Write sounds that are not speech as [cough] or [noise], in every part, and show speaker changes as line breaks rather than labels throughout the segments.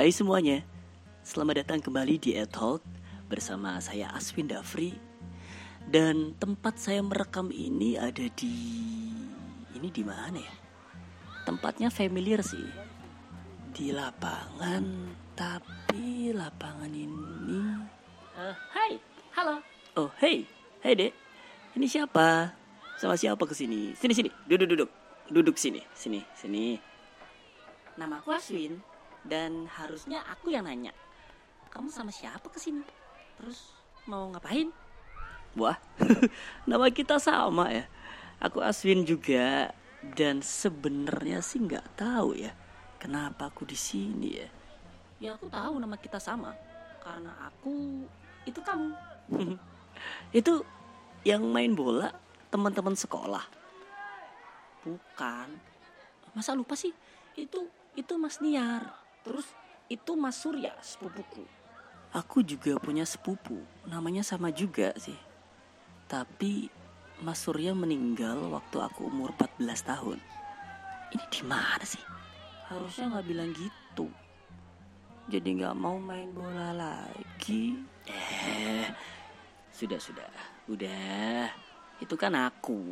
Hai semuanya, selamat datang kembali di Talk bersama saya Aswin Dafri dan tempat saya merekam ini ada di ini di mana ya? Tempatnya familiar sih, di lapangan tapi lapangan ini. Uh, hai, halo. Oh hey, hey dek, ini siapa? Sama siapa ke sini? Sini sini, duduk duduk, duduk sini, sini sini. Nama aku Aswin dan harusnya aku yang nanya. Kamu sama siapa ke sini? Terus mau ngapain? Wah, [laughs] nama kita sama ya. Aku Aswin juga dan sebenarnya sih nggak tahu ya kenapa aku di sini ya. Ya aku tahu nama kita sama karena aku itu kamu. [laughs] itu yang main bola teman-teman sekolah. Bukan. Masa lupa sih? Itu itu Mas Niar. Terus itu Mas Surya sepupuku. Aku juga punya sepupu, namanya sama juga sih. Tapi Mas Surya meninggal waktu aku umur 14 tahun. Ini di mana sih? Harusnya nggak bilang gitu. Jadi nggak mau main bola lagi. Eh, sudah sudah, udah. Itu kan aku.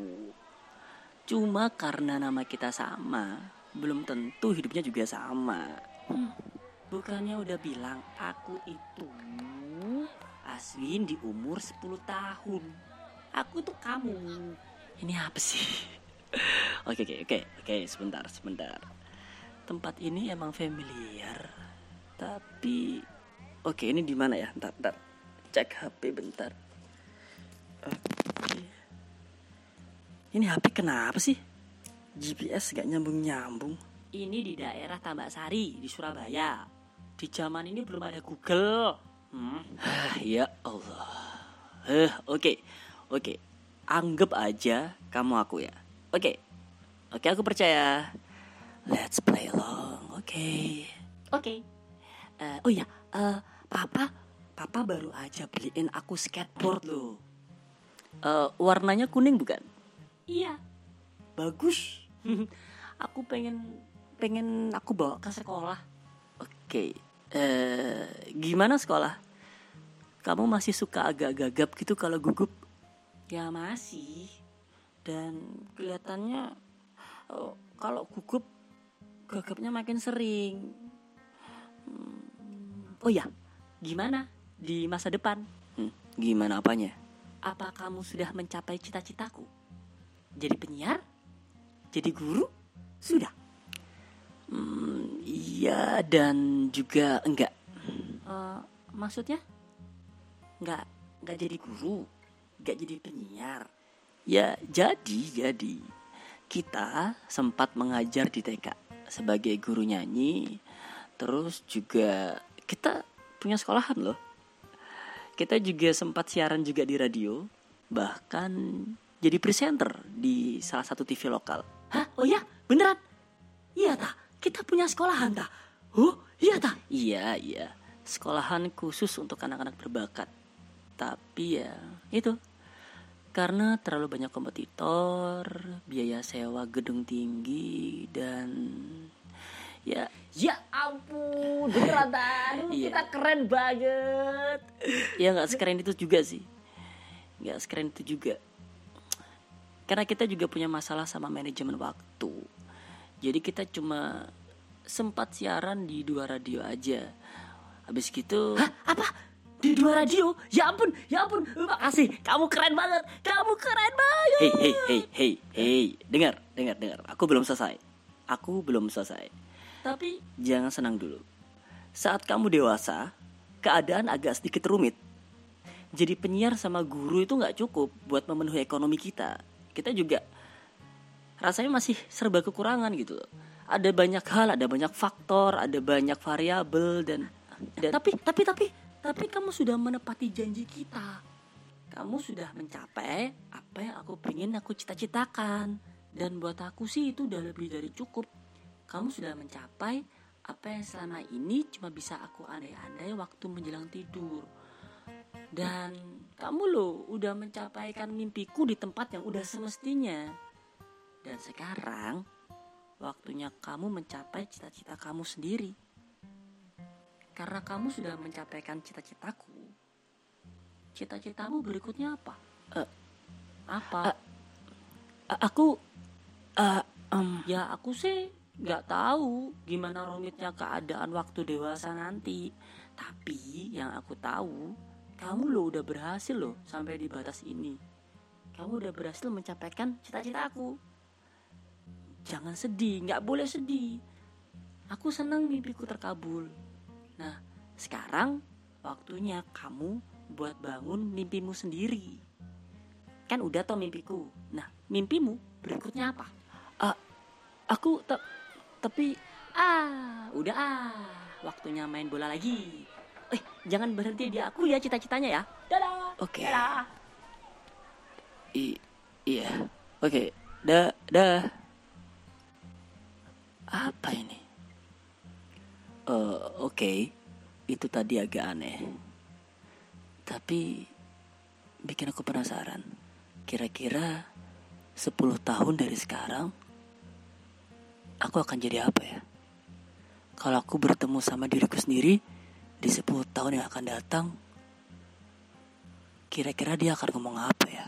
Cuma karena nama kita sama, belum tentu hidupnya juga sama. Hmm. Bukannya udah bilang aku itu Aswin di umur 10 tahun. Aku tuh kamu. Ini apa sih? [laughs] oke oke oke oke sebentar sebentar. Tempat ini emang familiar. Tapi oke ini di mana ya? Ntar ntar cek HP bentar. Oke. Ini HP kenapa sih? GPS gak nyambung-nyambung. Ini di daerah Tambak Sari di Surabaya. Di zaman ini belum ada Google. Hmm. Ah, ya Allah. Eh, oke. Okay. Oke. Okay. Anggap aja kamu aku ya. Oke. Okay. Oke, okay, aku percaya. Let's play along. Oke. Okay. Oke. Okay. Uh, oh ya, uh, papa papa baru aja beliin aku skateboard loh. Uh, warnanya kuning bukan? Iya. Bagus. [laughs] aku pengen pengen aku bawa ke sekolah. Oke. Okay. Eh, gimana sekolah? Kamu masih suka agak gagap gitu kalau gugup? Ya masih. Dan kelihatannya oh, kalau gugup gagapnya makin sering. Hmm, oh ya, gimana di masa depan? Hmm, gimana apanya? Apa kamu sudah mencapai cita-citaku? Jadi penyiar? Jadi guru? Sudah. Hmm, iya dan juga enggak. Uh, maksudnya? Enggak, enggak jadi guru, enggak jadi penyiar. Ya jadi jadi kita sempat mengajar di TK sebagai guru nyanyi. Terus juga kita punya sekolahan loh. Kita juga sempat siaran juga di radio, bahkan jadi presenter di salah satu TV lokal. Hah? Oh ya, beneran? Iya tak? Kita punya sekolahan tak? Oh iya tak? Iya iya sekolahan khusus untuk anak-anak berbakat. Tapi ya itu karena terlalu banyak kompetitor, biaya sewa gedung tinggi dan ya
ya ampun beneran [laughs] iya. kita keren banget
ya nggak sekeren itu juga sih nggak sekeren itu juga karena kita juga punya masalah sama manajemen waktu jadi kita cuma sempat siaran di dua radio aja. Habis gitu
Hah? Apa? Di dua radio? Ya ampun, ya ampun. Makasih, kamu keren banget. Kamu keren banget.
Hei, hei, hei, hei, hei. Dengar, dengar, dengar. Aku belum selesai. Aku belum selesai. Tapi jangan senang dulu. Saat kamu dewasa, keadaan agak sedikit rumit. Jadi penyiar sama guru itu nggak cukup buat memenuhi ekonomi kita. Kita juga rasanya masih serba kekurangan gitu. Ada banyak hal ada banyak faktor ada banyak variabel dan, dan
tapi tapi tapi tapi kamu sudah menepati janji kita.
Kamu sudah mencapai apa yang aku ingin aku cita-citakan. Dan buat aku sih itu udah lebih dari cukup. Kamu sudah mencapai apa yang selama ini cuma bisa aku andai-andai waktu menjelang tidur. Dan kamu loh udah mencapaikan mimpiku di tempat yang udah semestinya dan sekarang waktunya kamu mencapai cita-cita kamu sendiri. Karena kamu sudah mencapaikan cita-citaku. Cita-citamu berikutnya apa?
Eh,
apa?
A- aku uh, em,
ya aku sih nggak tahu gimana rumitnya keadaan waktu dewasa nanti. Tapi yang aku tahu, kamu lo udah berhasil loh sampai di batas ini. Kamu udah berhasil mencapaikan cita-citaku. Jangan sedih, nggak boleh sedih. Aku senang mimpiku terkabul. Nah, sekarang waktunya kamu buat bangun mimpimu sendiri. Kan udah tau mimpiku. Nah, mimpimu berikutnya apa?
aku ta- tapi
Ah, udah ah. Waktunya main bola lagi. Eh, jangan berhenti di aku ya cita-citanya ya. Dadah.
Oke.
Dadah.
i- iya. Oke, dah dah. Apa ini? Eh, oke. Itu tadi agak aneh. Tapi bikin aku penasaran. Kira-kira 10 tahun dari sekarang aku akan jadi apa ya? Kalau aku bertemu sama diriku sendiri di 10 tahun yang akan datang, kira-kira dia akan ngomong apa ya?